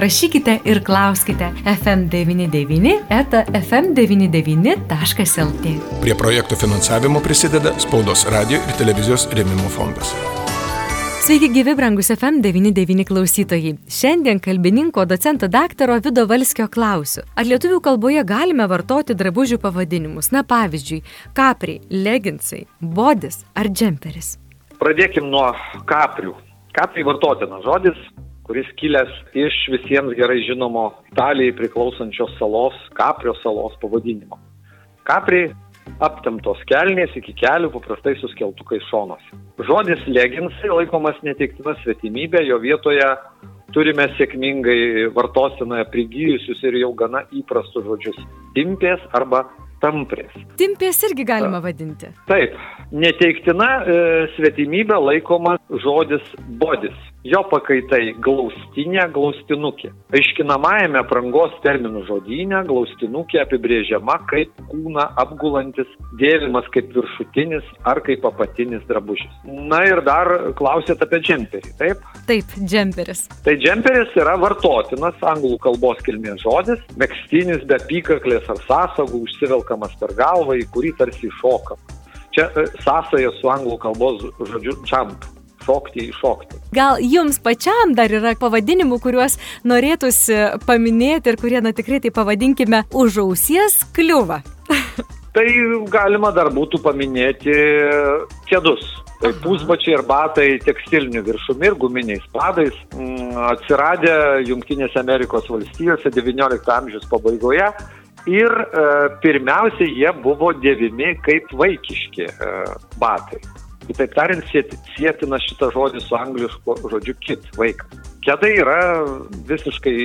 Rašykite ir klauskite FM99 eta fm99.lt. Prie projektų finansavimo prisideda Spaudos radio ir televizijos rėmimo fondas. Sveiki, gyvi brangus FM99 klausytojai. Šiandien kalbininko docento daktaro Vido Valskio klausiu. Ar lietuvių kalboje galime vartoti drabužių pavadinimus? Na pavyzdžiui, kapriai, leginsai, bodis ar džemperis? Pradėkim nuo kaprių. Kapriai vartotinas žodis, kuris kilęs iš visiems gerai žinomo Italijai priklausančios salos, Kaprio salos pavadinimo. Kapriai aptemtos kelnės iki kelių paprastai suskeltukai šonuose. Žodis leginsai laikomas neteiktina svetimybė, jo vietoje turime sėkmingai vartosinoje prigyjusius ir jau gana įprastus žodžius - timpės arba tamprės. Timpės irgi galima vadinti. Taip, neteiktina e, svetimybė laikoma žodis bodis. Jo pakaitai glaustinė, glaustinukė. Aiškinamajame prangos terminų žodynė glaustinukė apibrėžiama kaip kūną apgulantis, dėvimas kaip viršutinis ar kaip apatinis drabužis. Na ir dar klausėt apie džemperį, taip? Taip, džemperis. Tai džemperis yra vartotinas anglų kalbos kilmės žodis, mėgstinis be pykaklės ar sąsagų užsivelkamas per galvą, į kurį tarsi šokam. Čia e, sąsaja su anglų kalbos žodžiu jump šokti, iššokti. Gal jums pačiam dar yra pavadinimų, kuriuos norėtųsi paminėti ir kurie, na tikrai tai pavadinkime, už ausies kliūva? tai galima dar būtų paminėti kėdus. Tai pusbačiai ir batai tekstilinių viršumi ir guminiais padais mm, atsiradę Junktinėse Amerikos valstijose XIX amžiaus pabaigoje ir e, pirmiausia jie buvo dėvimi kaip vaikiški e, batai. Kitaip tariant, sėtina šitas žodis su anglišku žodžiu kit, vaikas. Kedai yra visiškai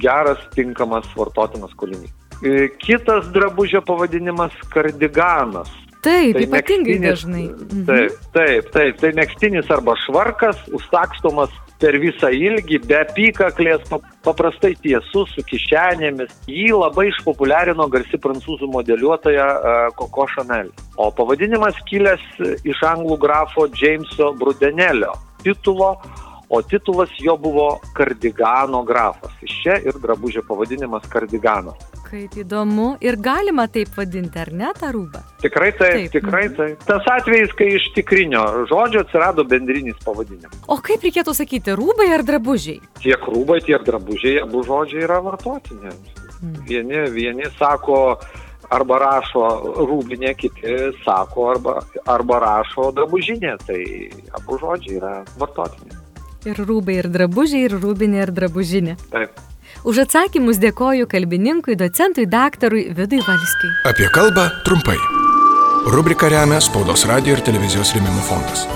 geras, tinkamas vartotinas kolinys. E, kitas drabužio pavadinimas - kardiganas. Taip, tai ypatingai dažnai. Mhm. Taip, taip, taip. Tai mėgstinis arba švarkas, užsakstomas per visą ilgį, be apykaklės, paprastai tiesus, su kišenėmis. Jį labai išpopuliarino garsi prancūzų modeliuotoja e, Chanel. O pavadinimas kilęs iš anglų grafo Jameso Brudenelio titulo, o titulas jo buvo kardigano grafas. Iš čia ir drabužio pavadinimas kardiganas. Kaip įdomu. Ir galima taip vadinti, ar ne, tą rūbą? Tikrai taip, taip. tikrai mhm. taip. Tas atvejis, kai iš tikrinio žodžio atsirado bendrinis pavadinimas. O kaip reikėtų sakyti, rūbai ar drabužiai? Tiek rūbai, tiek drabužiai, abu žodžiai yra vartotini. Hmm. Vieni, vieni sako, arba rašo rūbinė, kiti sako, arba, arba rašo drabužinė. Tai abu žodžiai yra vartotini. Ir rūbai, ir drabužiai, ir rūbinė, ir drabužinė. Taip. Už atsakymus dėkoju kalbininkui, docentui, daktarui Vidui Valskiui. Apie kalbą trumpai. Rubrika remia Spaudos radio ir televizijos rėmimo fondas.